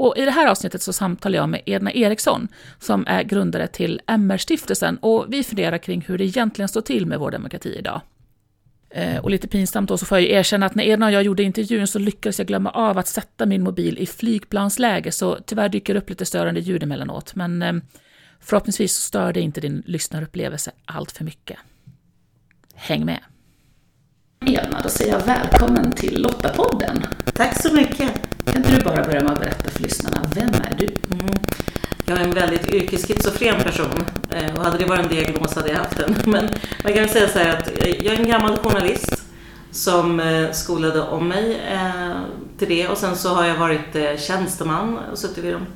Och I det här avsnittet så samtalar jag med Edna Eriksson som är grundare till MR-stiftelsen och vi funderar kring hur det egentligen står till med vår demokrati idag. Eh, och lite pinsamt då så får jag ju erkänna att när Edna och jag gjorde intervjun så lyckades jag glömma av att sätta min mobil i flygplansläge så tyvärr dyker det upp lite störande ljud emellanåt. Men eh, förhoppningsvis så stör det inte din lyssnarupplevelse allt för mycket. Häng med! Edna, då säger jag välkommen till Lottapodden. Tack så mycket. Kan inte du bara börja med att berätta för lyssnarna, vem är du? Mm. Jag är en väldigt yrkesschizofren person eh, och hade det varit en diagnos hade jag haft den. Men man kan säga så här att jag är en gammal journalist som eh, skolade om mig eh, till det och sen så har jag varit tjänsteman och suttit vid de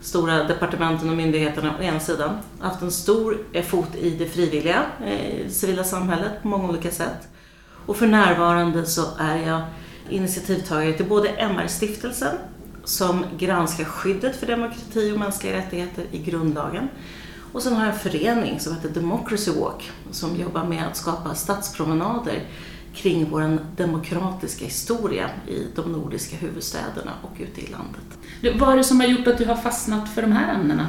stora departementen och myndigheterna å ena sidan. Haft en stor fot i det frivilliga, civila samhället på många olika sätt. Och för närvarande så är jag initiativtagare till både MR-stiftelsen som granskar skyddet för demokrati och mänskliga rättigheter i grundlagen. Och sen har jag en förening som heter Democracy Walk som jobbar med att skapa stadspromenader kring vår demokratiska historia i de nordiska huvudstäderna och ute i landet. Vad är det som har gjort att du har fastnat för de här ämnena?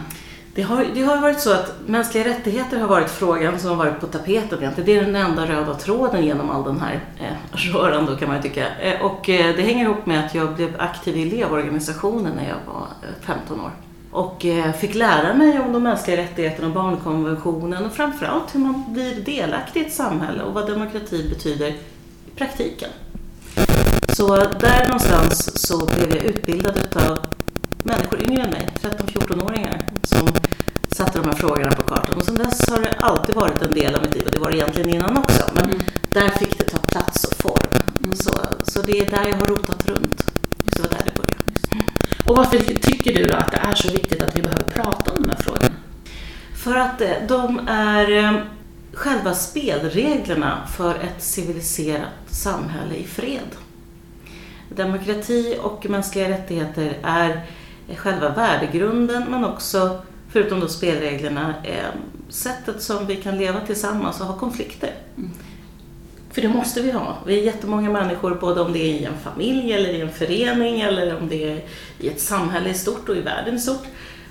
Det har, det har varit så att mänskliga rättigheter har varit frågan som har varit på tapeten egentligen. Det är den enda röda tråden genom all den här eh, röran då kan man tycka. Eh, och eh, det hänger ihop med att jag blev aktiv i elevorganisationen när jag var eh, 15 år. Och eh, fick lära mig om de mänskliga rättigheterna och barnkonventionen och framförallt hur man blir delaktig i ett samhälle och vad demokrati betyder i praktiken. Så där någonstans så blev jag utbildad av människor yngre än mig, 13-14-åringar, som de här frågorna på kartan. Och sen dess har det alltid varit en del av mitt liv och det var det egentligen innan också. Men mm. där fick det ta plats och form. Mm. Så, så det är där jag har rotat runt. Så det var där det började. Och varför tycker du då att det är så viktigt att vi behöver prata om de här frågorna? För att eh, de är eh, själva spelreglerna för ett civiliserat samhälle i fred. Demokrati och mänskliga rättigheter är själva värdegrunden men också, förutom då spelreglerna, sättet som vi kan leva tillsammans och ha konflikter. Mm. För det måste vi ha. Vi är jättemånga människor, både om det är i en familj eller i en förening eller om det är i ett samhälle i stort och i världen i stort.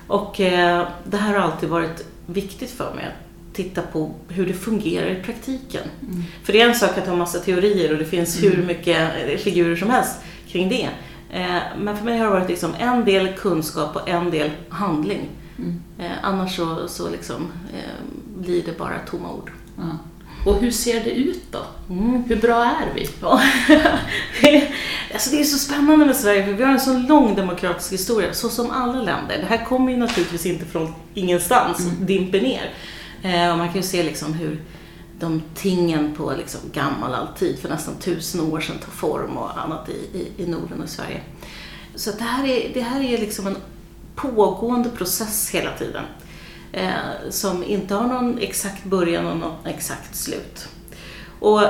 Och eh, det här har alltid varit viktigt för mig att titta på hur det fungerar i praktiken. Mm. För det är en sak att ha massa teorier och det finns mm. hur mycket figurer som helst kring det. Eh, men för mig har det varit liksom en del kunskap och en del handling. Mm. Eh, annars så, så liksom, eh, blir det bara tomma ord. Ja. Och hur ser det ut då? Mm. Hur bra är vi? alltså det är så spännande med Sverige för vi har en så lång demokratisk historia, så som alla länder. Det här kommer ju naturligtvis inte från ingenstans, mm. dimper ner. och man kan ju se liksom hur de tingen på liksom gammal alltid för nästan tusen år sedan tar form och annat i, i, i Norden och Sverige. Så det här är, det här är liksom en pågående process hela tiden eh, som inte har någon exakt början och någon exakt slut. Och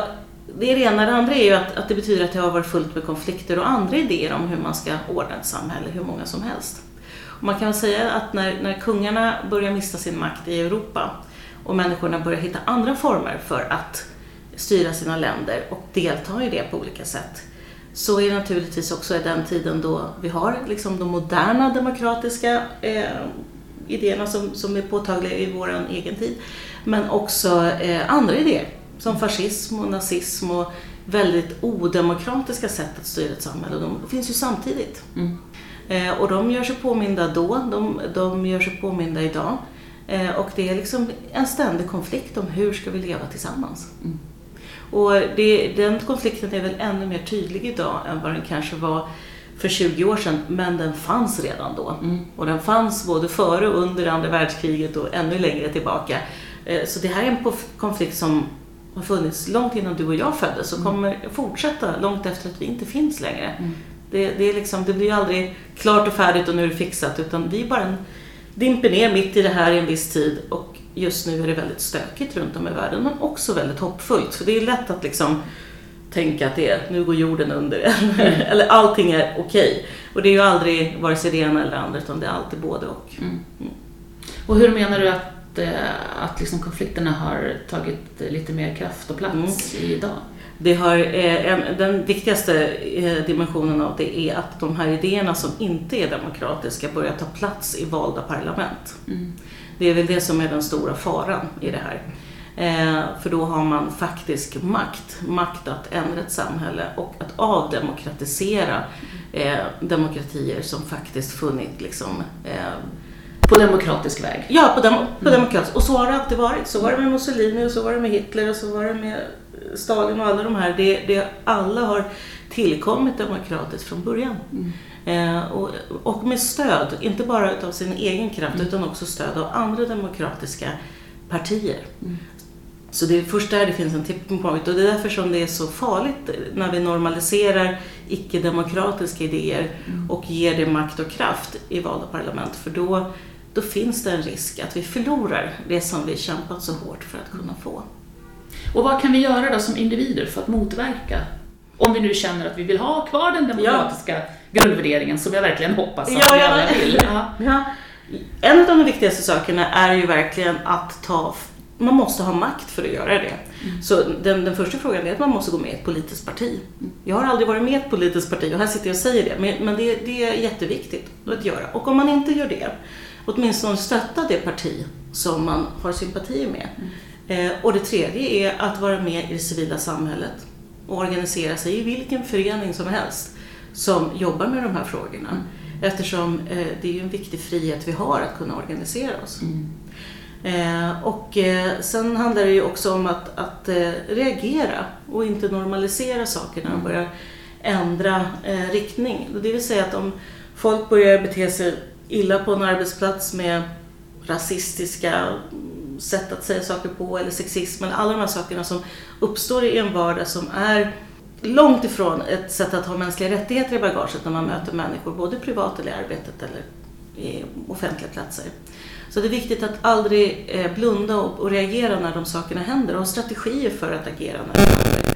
det det ena. Det andra är ju att, att det betyder att det har varit fullt med konflikter och andra idéer om hur man ska ordna ett samhälle, hur många som helst. Och man kan väl säga att när, när kungarna börjar mista sin makt i Europa och människorna börjar hitta andra former för att styra sina länder och delta i det på olika sätt så är det naturligtvis också den tiden då vi har liksom de moderna demokratiska eh, idéerna som, som är påtagliga i vår egen tid. Men också eh, andra idéer som fascism och nazism och väldigt odemokratiska sätt att styra ett samhälle. De finns ju samtidigt. Mm. Eh, och de gör sig påminda då, de, de gör sig påminda idag. Eh, och det är liksom en ständig konflikt om hur ska vi leva tillsammans. Mm. Och det, den konflikten är väl ännu mer tydlig idag än vad den kanske var för 20 år sedan, men den fanns redan då. Mm. Och den fanns både före och under andra världskriget och ännu längre tillbaka. Eh, så det här är en konflikt som har funnits långt innan du och jag föddes och mm. kommer fortsätta långt efter att vi inte finns längre. Mm. Det, det, är liksom, det blir ju aldrig klart och färdigt och nu är det fixat utan vi bara en dimper ner mitt i det här i en viss tid och just nu är det väldigt stökigt runt om i världen men också väldigt hoppfullt. För det är lätt att liksom tänka att det är, nu går jorden under eller, eller allting är okej. Och det är ju aldrig vare sig det ena eller det andra utan det är alltid både och. Mm. Och hur menar du att, eh, att liksom konflikterna har tagit lite mer kraft och plats Mm. idag? Det har, eh, en, den viktigaste eh, dimensionen av det är att de här idéerna som inte är demokratiska börjar ta plats i valda parlament. Mm. Det är väl det som är den stora faran i det här. Eh, för då har man faktisk makt, makt att ändra ett samhälle och att avdemokratisera eh, demokratier som faktiskt funnit liksom, eh, På demokratisk väg? Ja, på, dem, på demokratisk. Och så har det alltid varit. Så var det med Mussolini och så var det med Hitler och så var det med Stalin och alla de här. Det, det, alla har tillkommit demokratiskt från början. Mm. Eh, och, och med stöd, inte bara av sin egen kraft utan också stöd av andra demokratiska partier. Mm. Så det är först där det finns en tipping point och det är därför som det är så farligt när vi normaliserar icke-demokratiska idéer och ger det makt och kraft i valda parlament. För då, då finns det en risk att vi förlorar det som vi kämpat så hårt för att kunna få. Och vad kan vi göra då som individer för att motverka? Om vi nu känner att vi vill ha kvar den demokratiska grundvärderingen som jag verkligen hoppas att Ja, vi alla vill. Ja. Ja. En av de viktigaste sakerna är ju verkligen att ta man måste ha makt för att göra det. Så den, den första frågan är att man måste gå med i ett politiskt parti. Jag har aldrig varit med i ett politiskt parti och här sitter jag och säger det, men, men det, det är jätteviktigt att göra. Och om man inte gör det, åtminstone stötta det parti som man har sympatier med. Eh, och det tredje är att vara med i det civila samhället och organisera sig i vilken förening som helst som jobbar med de här frågorna. Eftersom eh, det är ju en viktig frihet vi har att kunna organisera oss. Eh, och eh, sen handlar det ju också om att, att eh, reagera och inte normalisera saker när de börjar ändra eh, riktning. Det vill säga att om folk börjar bete sig illa på en arbetsplats med rasistiska mm, sätt att säga saker på eller sexism eller alla de här sakerna som uppstår i en vardag som är långt ifrån ett sätt att ha mänskliga rättigheter i bagaget när man möter människor både privat eller i arbetet eller i offentliga platser. Så det är viktigt att aldrig eh, blunda och, reagera när de sakerna händer och ha strategier för att agera när det händer.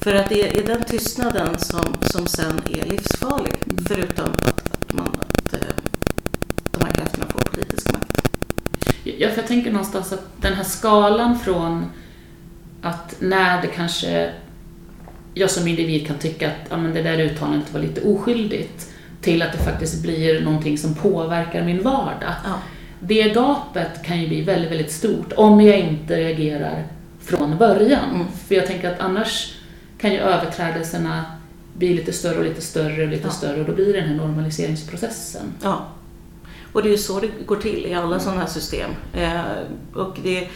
För att det är den tystnaden som, som sen är livsfarlig, förutom att, att, man, att eh, de här krafterna får politisk makt. Ja, för jag tänker någonstans att den här skalan från att när det kanske jag som individ kan tycka att ja, men det där uttalandet var lite oskyldigt till att det faktiskt blir någonting som påverkar min vardag. Ja. Det gapet kan ju bli väldigt, väldigt stort om jag inte reagerar från början. Mm. För jag tänker att annars kan ju överträdelserna bli lite större och lite större och lite Ja. större och då blir det den här normaliseringsprocessen. Ja. Och det är ju så det går till i alla sådana här system. Eh, och det,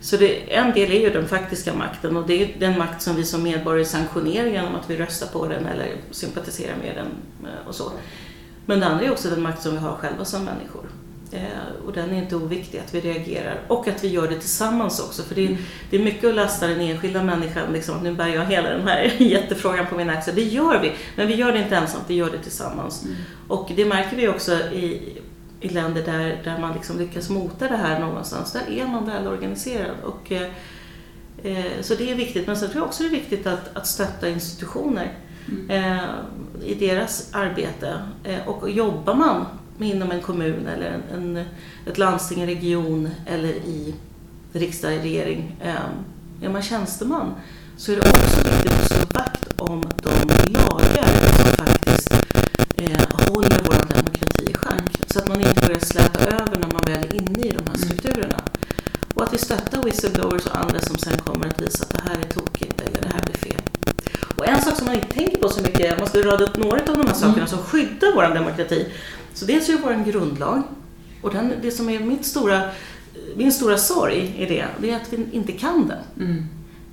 så det, en del är ju den faktiska makten och det är den makt som vi som medborgare sanktionerar genom att vi röstar på den eller sympatiserar med den eh, och så. Men det andra är också den makt som vi har själva som människor. Eh, och den är inte oviktig, att vi reagerar och att vi gör det tillsammans också. För det är, det är mycket att lasta den enskilda människan, liksom, att nu bär jag hela den här jättefrågan på min axel. Det gör vi, men vi gör det inte ensamt, vi gör det tillsammans. Och det märker vi också i, i länder där, där man liksom lyckas mota det här någonstans. Där är man väl organiserad. Och, eh, eh, så det är viktigt, men sen tror jag också det är viktigt att, att stötta institutioner eh, i deras arbete. Eh, och jobbar man inom en kommun eller en, en, ett landsting, en region eller i riksdag, regering, eh, är man tjänsteman så är det också viktigt att slå vakt om de lagar som faktiskt eh, håller vår demokrati i schack. Så att man inte börjar släta över när man väl är inne i de här strukturerna. Och att vi stöttar whistleblowers och andra som sen kommer att visa att det här är tokigt eller det här blir fel. Och en sak som man inte tänker på så mycket, jag måste rada upp några av de här sakerna som skyddar vår demokrati. Så dels är det vår grundlag. Och den, det som är mitt stora, min stora sorg i det, det är att vi inte kan den. Mm.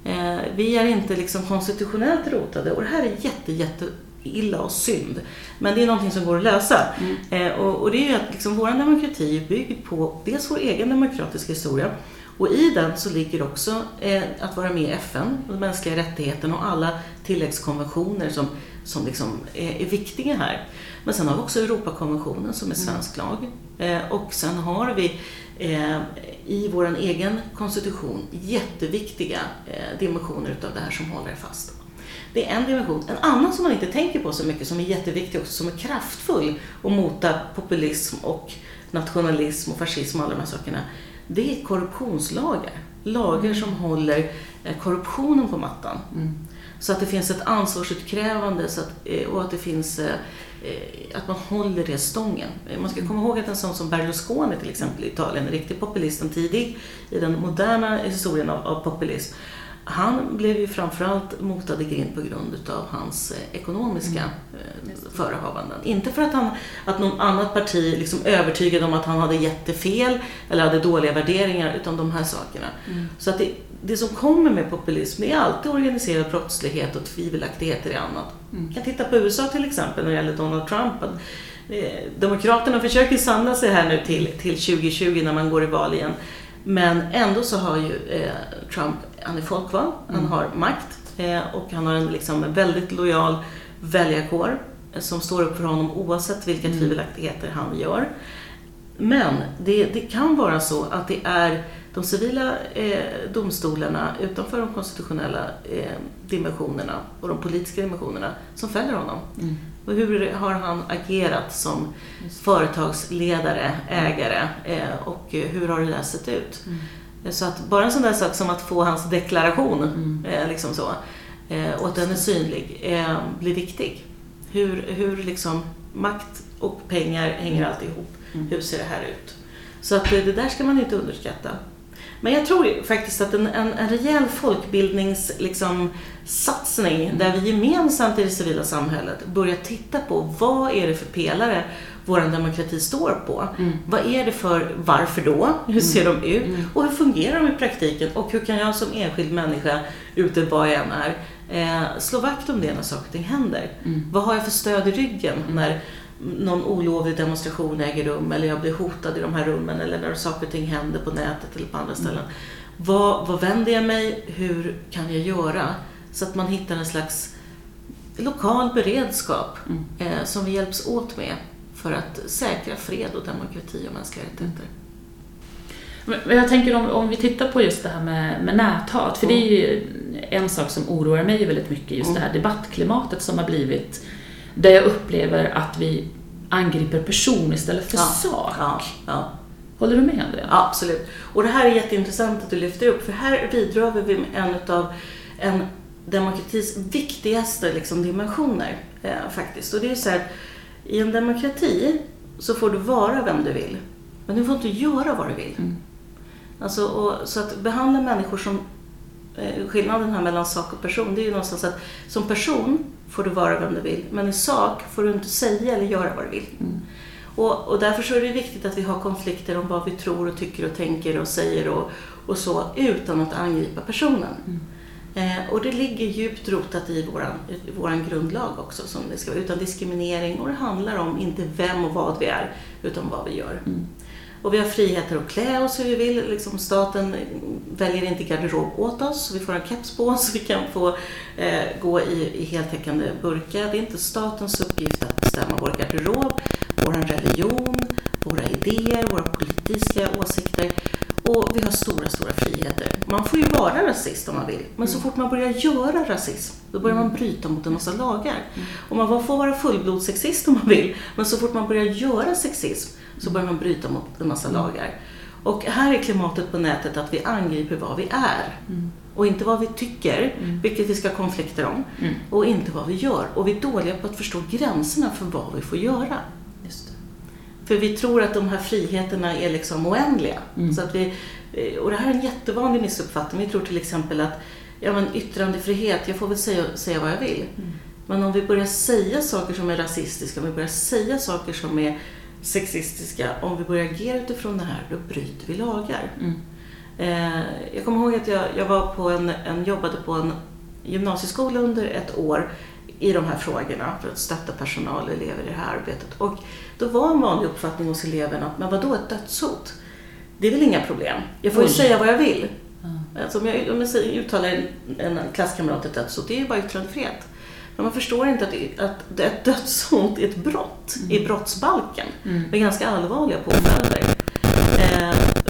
Eh, vi är inte liksom konstitutionellt rotade och det här är jätte, jätte illa och synd. Men det är någonting som går att lösa. Mm. Eh, och, och, det är ju att liksom, vår demokrati är byggd på dels vår egen demokratiska historia och i den så ligger också eh, att vara med i FN, de mänskliga rättigheterna och alla tilläggskonventioner som, som liksom är, är viktiga här. Men sen har vi också Europakonventionen som är svensk lag. Eh, och sen har vi eh, i vår egen konstitution jätteviktiga eh, dimensioner utav det här som håller fast. Det är en dimension. En annan som man inte tänker på så mycket, som är jätteviktig också, som är kraftfull och mota populism och nationalism och fascism och alla de här sakerna, det är korruptionslagar. Lagar som håller eh, korruptionen på mattan. Mm. Så att det finns ett ansvarsutkrävande så att, eh, och att det finns eh, att man håller det stången. Man ska komma ihåg att en sån som Berlusconi till exempel i Italien, en riktig populist, en tidig i den moderna historien av, av populism, han blev ju framförallt motad i grind på grund utav hans ekonomiska mm. förehavanden. Inte för att, han, att någon annat parti liksom övertygade om att han hade jättefel eller hade dåliga värderingar, utan de här sakerna. Mm. Så att det, det som kommer med populism är alltid organiserad brottslighet och tvivelaktigheter i annat. Mm. Jag kan titta på USA till exempel när det gäller Donald Trump. Eh, Demokraterna försöker samla sig här nu till, till 2020 när man går i val igen. Men ändå så har ju eh, Trump, han är folkvald, han mm. har makt eh, och han har en liksom, väldigt lojal väljarkår som står upp för honom oavsett vilka mm. tvivelaktigheter han gör. Men det, det kan vara så att det är de civila eh, domstolarna utanför de konstitutionella eh, dimensionerna och de politiska dimensionerna som fäller honom. Mm. Och hur har han agerat som företagsledare, ägare eh, och hur har det där sett ut? Mm. Så att bara en sån där sak som att få hans deklaration, mm. eh, liksom så, eh, och att den är synlig, eh, blir viktig. Hur, hur liksom makt och pengar hänger mm. alltid ihop. Mm. Hur ser det här ut? Så att det där ska man inte underskatta. Men jag tror faktiskt att en, en, en rejäl folkbildningssatsning liksom, mm. där vi gemensamt i det civila samhället börjar titta på vad är det för pelare vår demokrati står på. Mm. Vad är det för, varför då? Hur ser mm. de ut? Mm. Och hur fungerar de i praktiken? Och hur kan jag som enskild människa, ute var jag än är, eh, slå vakt om det när saker och ting händer? Mm. Vad har jag för stöd i ryggen när någon olovlig demonstration äger rum eller jag blir hotad i de här rummen eller när saker och ting händer på nätet eller på andra ställen. Mm. Vad, vad vänder jag mig? Hur kan jag göra? Så att man hittar en slags lokal beredskap mm. eh, som vi hjälps åt med för att säkra fred och demokrati och mänskliga rättigheter. Men jag tänker om, om vi tittar på just det här med, med näthat, för mm. det är ju en sak som oroar mig väldigt mycket, just mm. det här debattklimatet som har blivit där jag upplever att vi angriper person istället för ja, sak. Ja, ja. Håller du med om det? Ja, absolut. Och det här är jätteintressant att du lyfter upp, för här vidrör vi med en av en demokratis viktigaste liksom, dimensioner. Eh, faktiskt. Och det är så här, i en demokrati så får du vara vem du vill, men du får inte göra vad du vill. Mm. Alltså, och, så att behandla människor som eh, skillnaden här mellan sak och person, det är ju någonstans att som person får du vara vem du vill, men i sak får du inte säga eller göra vad du vill. Mm. Och, och därför så är det viktigt att vi har konflikter om vad vi tror och tycker och tänker och säger och, och så, utan att angripa personen. Mm. Eh, och det ligger djupt rotat i vår våran grundlag också, som det ska vara, utan diskriminering. Och det handlar om inte vem och vad vi är, utan vad vi gör. Mm. Och vi har friheter att klä oss hur vi vill. Liksom staten väljer inte garderob åt oss. Vi får en keps på oss, vi kan få eh, gå i, i heltäckande burkar. Det är inte statens uppgift att bestämma vår garderob, vår religion, våra idéer, våra politiska åsikter. Och vi har stora, stora friheter. Man får ju vara rasist om man vill, men så mm. fort man börjar göra rasism, då börjar man mm. bryta mot en massa lagar. Mm. Och man får vara fullblodssexist om man vill, men så fort man börjar göra sexism, så börjar man bryta mot en massa lagar. Och här är klimatet på nätet att vi angriper vad vi är. Och inte vad vi tycker, mm. vilket vi ska ha konflikter om. Mm. Och inte vad vi gör. Och vi är dåliga på att förstå gränserna för vad vi får göra. För vi tror att de här friheterna är liksom oändliga. Mm. Så att vi, eh, och det här är en jättevanlig missuppfattning. Vi tror till exempel att ja, men yttrandefrihet, jag får väl säga, säga vad jag vill. Mm. Men om vi börjar säga saker som är rasistiska, om vi börjar säga saker som är sexistiska, om vi börjar agera utifrån det här, då bryter vi lagar. Mm. Eh, jag kommer ihåg att jag, jag var på en, en, jobbade på en gymnasieskola under ett år i de här frågorna för att stötta personal och elever i det här arbetet. Och då var en vanlig uppfattning hos eleverna att, men vadå ett dödshot? Det är väl inga problem? Jag får ju säga vad jag vill. Ja. Alltså om jag, om jag säger, uttalar en, en klasskamrat ett dödshot, det är ju bara yttrandefrihet. Men man förstår inte att, det- att ett dödshot är ett brott i brottsbalken Mm. med ganska allvarliga påföljder.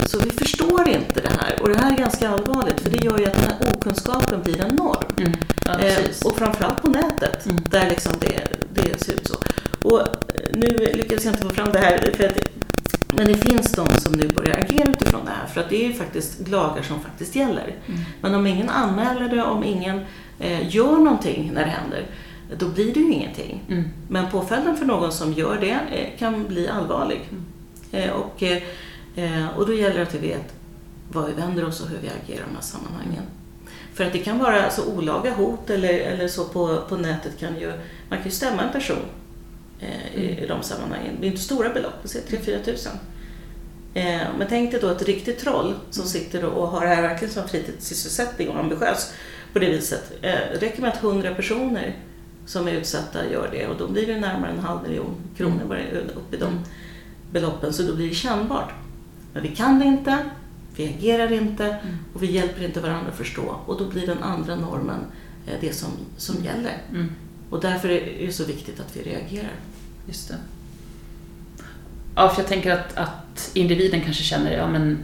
Eh, så vi förstår inte det här och det här är ganska allvarligt för det gör ju att den här okunskapen blir en norm. Mm. Ja, Eh, och framförallt på nätet Mm. där liksom det, det ser ut så. Och eh, nu lyckades jag inte få fram det här för att, men det finns de som nu börjar agera utifrån det här för att det är ju faktiskt lagar som faktiskt gäller. Mm. Men om ingen anmäler det, om ingen eh, gör någonting när det händer, då blir det ju ingenting. Mm. Men påföljden för någon som gör det eh, kan bli allvarlig. Mm. Eh, och, eh, och då gäller det att vi vet var vi vänder oss och hur vi agerar i de här sammanhangen. För att det kan vara så olaga hot eller, eller så på, på nätet kan ju, man kan ju stämma en person eh, i, i de sammanhangen. Det är inte stora belopp, vi säger 3-4 tusen. Eh, men tänk dig då ett riktigt troll som sitter och har det här verkligen som fritidssysselsättning och ambitiös på det viset. Eh, räcker med att 100 personer som är utsatta gör det och då blir det närmare en halv miljon kronor bara upp i de beloppen så då blir det kännbart. Men vi kan det inte, vi agerar inte och vi hjälper inte varandra att förstå och då blir den andra normen eh, det som, som gäller. Mm. Och därför är det så viktigt att vi reagerar. Just det. Ja, för jag tänker att, att individen kanske känner ja men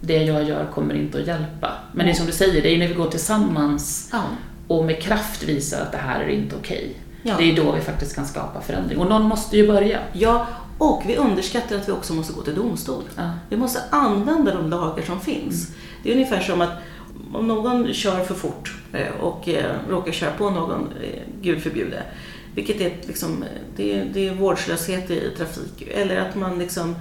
det jag gör kommer inte att hjälpa. Men det är som du säger, det är när vi går tillsammans Ja. och med kraft visar att det här är inte okej. Ja. Det är då vi faktiskt kan skapa förändring. Och någon måste ju börja. ja, och vi underskattar att vi också måste gå till domstol. Ja. Vi måste använda de lagar som finns. Det är ungefär som att om någon kör för fort eh, och eh, råkar köra på någon, eh, gud förbjude, vilket är, liksom, det är, det är vårdslöshet i trafik, eller att man liksom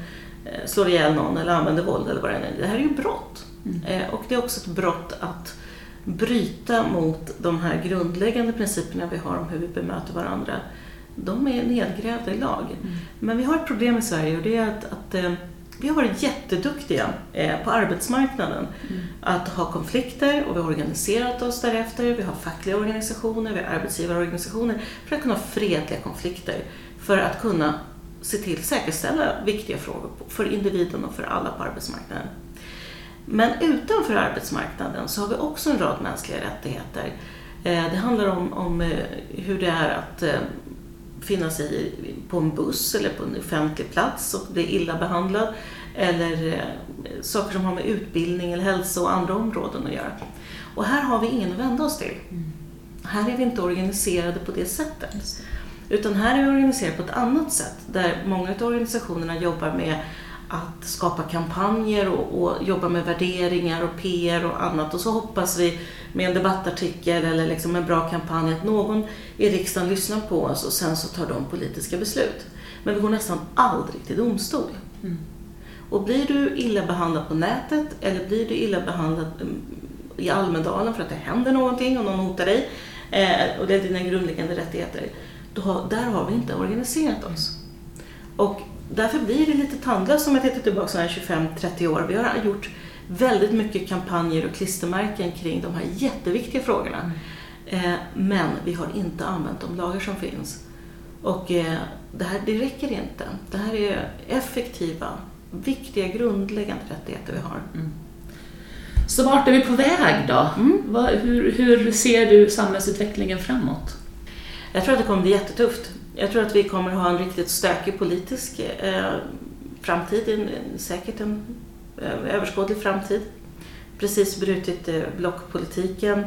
slår ihjäl någon eller använder våld eller vad det är. Det här är ju brott. Eh, Och det är också ett brott att bryta mot de här grundläggande principerna vi har om hur vi bemöter varandra. De är nedgrävda i lag. Men vi har ett problem i Sverige och det är att, att eh, vi har varit jätteduktiga eh, på arbetsmarknaden att ha konflikter och vi har organiserat oss därefter. Vi har fackliga organisationer, vi har arbetsgivarorganisationer för att kunna ha fredliga konflikter. För att kunna se till säkerställa viktiga frågor för individen och för alla på arbetsmarknaden. Men utanför arbetsmarknaden så har vi också en rad mänskliga rättigheter. Eh, Det handlar om, om hur det är att finnas i, på en buss eller på en offentlig plats och bli illa behandlad. Eller eh, saker som har med utbildning eller hälsa och andra områden att göra. Och här har vi ingen att vända oss till. Här är vi inte organiserade på det sättet. Utan här är vi organiserade på ett annat sätt där många av organisationerna jobbar med att skapa kampanjer och, och jobba med värderingar och PR och annat och så hoppas vi med en debattartikel eller liksom en bra kampanj att någon i riksdagen lyssnar på oss och sen så tar de politiska beslut. Men vi går nästan aldrig till domstol. Mm. Och blir du illa behandlad på nätet eller blir du illa behandlad mm, i Almedalen för att det händer någonting och någon hotar dig eh, och det är dina grundläggande rättigheter, då har, där har vi inte organiserat oss. Och därför blir det lite tandlöst om jag tittar tillbaka så här 25-30 år. Vi har gjort väldigt mycket kampanjer och klistermärken kring de här jätteviktiga frågorna. Eh, men vi har inte använt de lagar som finns. Och eh, det här det räcker inte. Det här är effektiva, viktiga, grundläggande rättigheter vi har. Så vart är vi på väg då? Mm. Hur, hur ser du samhällsutvecklingen framåt? Jag tror att det kommer bli jättetufft. Jag tror att vi kommer ha en riktigt stökig politisk eh, framtid, en, en, säkert en eh, överskådlig framtid. Precis brutit eh, blockpolitiken.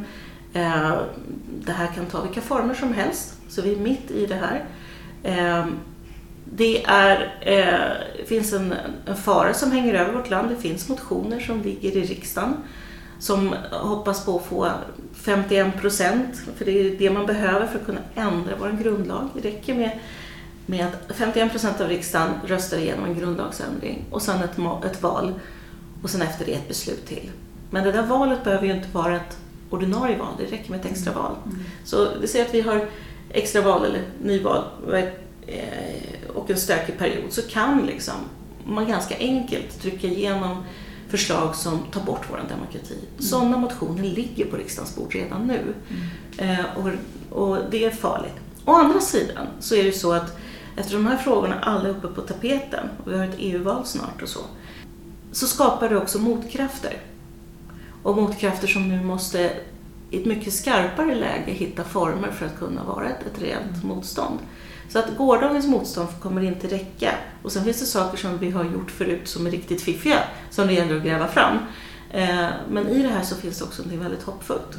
Eh, det här kan ta vilka former som helst, så vi är mitt i det här. Eh, det är, eh, finns en, en fara som hänger över vårt land. Det finns motioner som ligger i riksdagen som hoppas på att få 51 procent, för det är det man behöver för att kunna ändra vår grundlag. Det räcker med, med att 51 procent av riksdagen röstar igenom en grundlagsändring och sen ett, ett val och sen efter det ett beslut till. Men det där valet behöver ju inte vara ett ordinarie val, det räcker med ett extra val. Så vi säger att vi har extra val eller nyval eh, och en stökig period så kan liksom man ganska enkelt trycka igenom förslag som tar bort vår demokrati. Sådana motioner ligger på riksdagens bord redan nu. Eh, och, och det är farligt. Å andra sidan så är det så att eftersom de här frågorna alla är uppe på tapeten och vi har ett EU-val snart och så, så skapar det också motkrafter. Och motkrafter som nu måste i ett mycket skarpare läge hitta former för att kunna vara ett, ett reellt motstånd. Så att gårdagens motstånd kommer inte räcka. Och sen finns det saker som vi har gjort förut som är riktigt fiffiga, som det gäller att gräva fram. Eh, men i det här så finns det också något väldigt hoppfullt.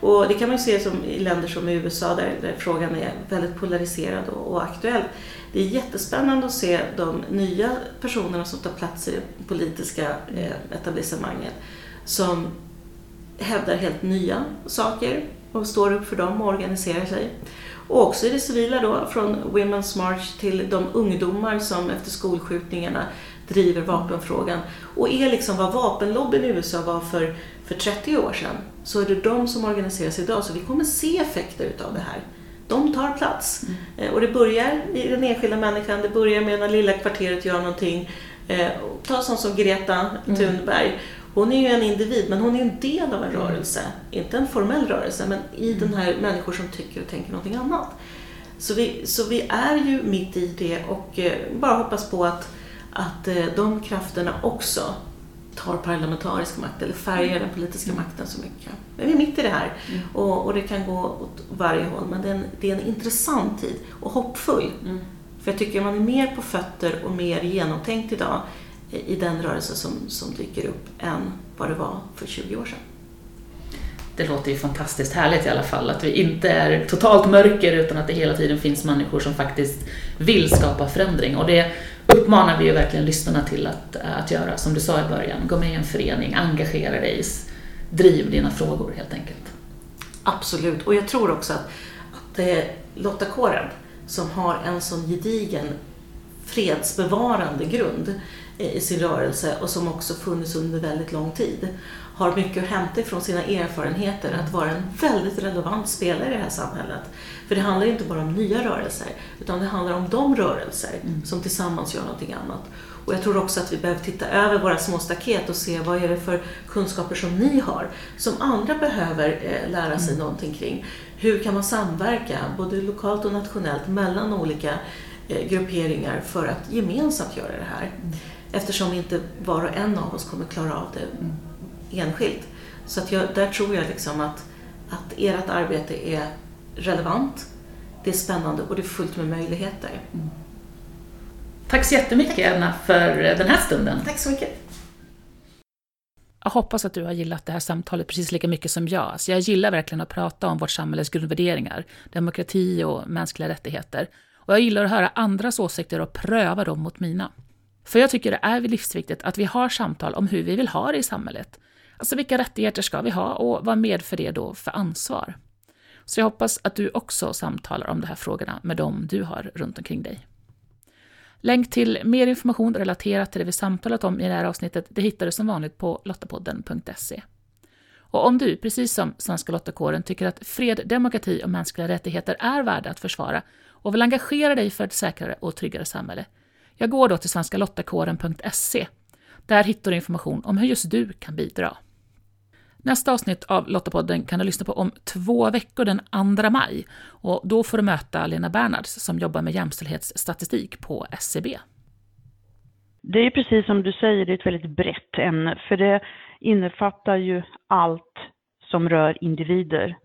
Och det kan man ju se som i länder som USA där, där frågan är väldigt polariserad och, och, aktuell. Det är jättespännande att se de nya personerna som tar plats i det politiska eh, etablissemanget som hävdar helt nya saker och står upp för dem och organiserar sig. Och också i det civila då, från Women's March till de ungdomar som efter skolskjutningarna driver vapenfrågan och är liksom vad vapenlobbyn i USA var för, för 30 år sedan, så är det de som organiserar sig idag. Så vi kommer se effekter utav det här. De tar plats. Mm. Eh, och det börjar i den enskilda människan, det börjar med när lilla kvarteret gör någonting. Eh, ta sånt som Greta mm. Thunberg. Hon är ju en individ, men hon är en del av en mm. rörelse. Inte en formell rörelse, men i den här människor som tycker och tänker någonting annat. Så vi, så vi är ju mitt i det och eh, bara hoppas på att, att eh, de krafterna också tar parlamentarisk makt eller färgar den politiska mm. makten så mycket. Men vi är mitt i det här mm. och, och, det kan gå åt varje håll men det är en, det är en intressant tid och hoppfull. Mm. För jag tycker man är mer på fötter och mer genomtänkt idag i den rörelse som, som dyker upp än vad det var för 20 år sedan. Det låter ju fantastiskt härligt i alla fall, att vi inte är totalt mörker utan att det hela tiden finns människor som faktiskt vill skapa förändring. Och det uppmanar vi ju verkligen lyssnarna till att, att göra, som du sa i början. Gå med i en förening, engagera dig, driv dina frågor helt enkelt. Absolut, och jag tror också att, att det är Lotta Kåren som har en sån gedigen fredsbevarande grund i sin rörelse och som också funnits under väldigt lång tid har mycket att hämta ifrån sina erfarenheter att vara en väldigt relevant spelare i det här samhället. För det handlar inte bara om nya rörelser, utan det handlar om de rörelser mm. som tillsammans gör någonting annat. Och jag tror också att vi behöver titta över våra små staket och se vad är det för kunskaper som ni har, som andra behöver eh, lära sig mm. någonting kring. Hur kan man samverka, både lokalt och nationellt, mellan olika eh, grupperingar för att gemensamt göra det här? Mm. Eftersom inte var och en av oss kommer klara av det mm. enskilt. Så att jag, där tror jag liksom att, att ert arbete är relevant, det är spännande och det är fullt med möjligheter. Mm. Tack så jättemycket Anna för den här stunden. Tack så mycket. Jag hoppas att du har gillat det här samtalet precis lika mycket som jag. Så jag gillar verkligen att prata om vårt samhälles grundvärderingar, demokrati och mänskliga rättigheter. Och jag gillar att höra andras åsikter och pröva dem mot mina. För jag tycker det är livsviktigt att vi har samtal om hur vi vill ha det i samhället. Alltså vilka rättigheter ska vi ha och vad medför det då för ansvar? Så jag hoppas att du också samtalar om de här frågorna med dem du har runt omkring dig. Länk till mer information relaterat till det vi samtalat om i det här avsnittet det hittar du som vanligt på lottapodden.se. Och om du, precis som Svenska Lottakåren, tycker att fred, demokrati och mänskliga rättigheter är värda att försvara och vill engagera dig för ett säkrare och tryggare samhälle, jag går då till svenskalottakåren.se. Där hittar du information om hur just du kan bidra. Nästa avsnitt av Lottapodden kan du lyssna på om två veckor den 2 maj. Och då får du möta Lena Bernhards som jobbar med jämställdhetsstatistik på SCB. Det är precis som du säger, det är ett väldigt brett ämne, för det innefattar ju allt som rör individer.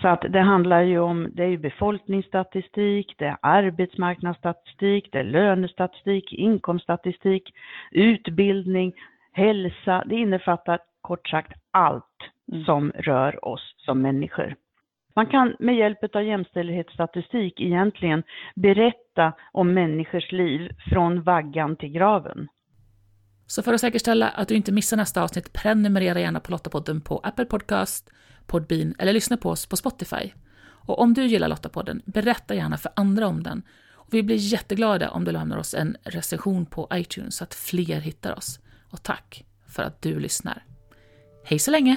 Så att det handlar ju om, det är ju befolkningsstatistik, det är arbetsmarknadsstatistik, det är lönestatistik, inkomststatistik, utbildning, hälsa. Det innefattar kort sagt allt mm. som rör oss som människor. Man kan med hjälp av jämställdhetsstatistik egentligen berätta om människors liv från vaggan till graven. Så för att säkerställa att du inte missar nästa avsnitt, prenumerera gärna på Lottapodden på Apple Podcast, Podbean eller lyssna på oss på Spotify. Och om du gillar Lottapodden, berätta gärna för andra om den. Och vi blir jätteglada om du lämnar oss en recension på iTunes så att fler hittar oss. Och tack för att du lyssnar. Hej så länge!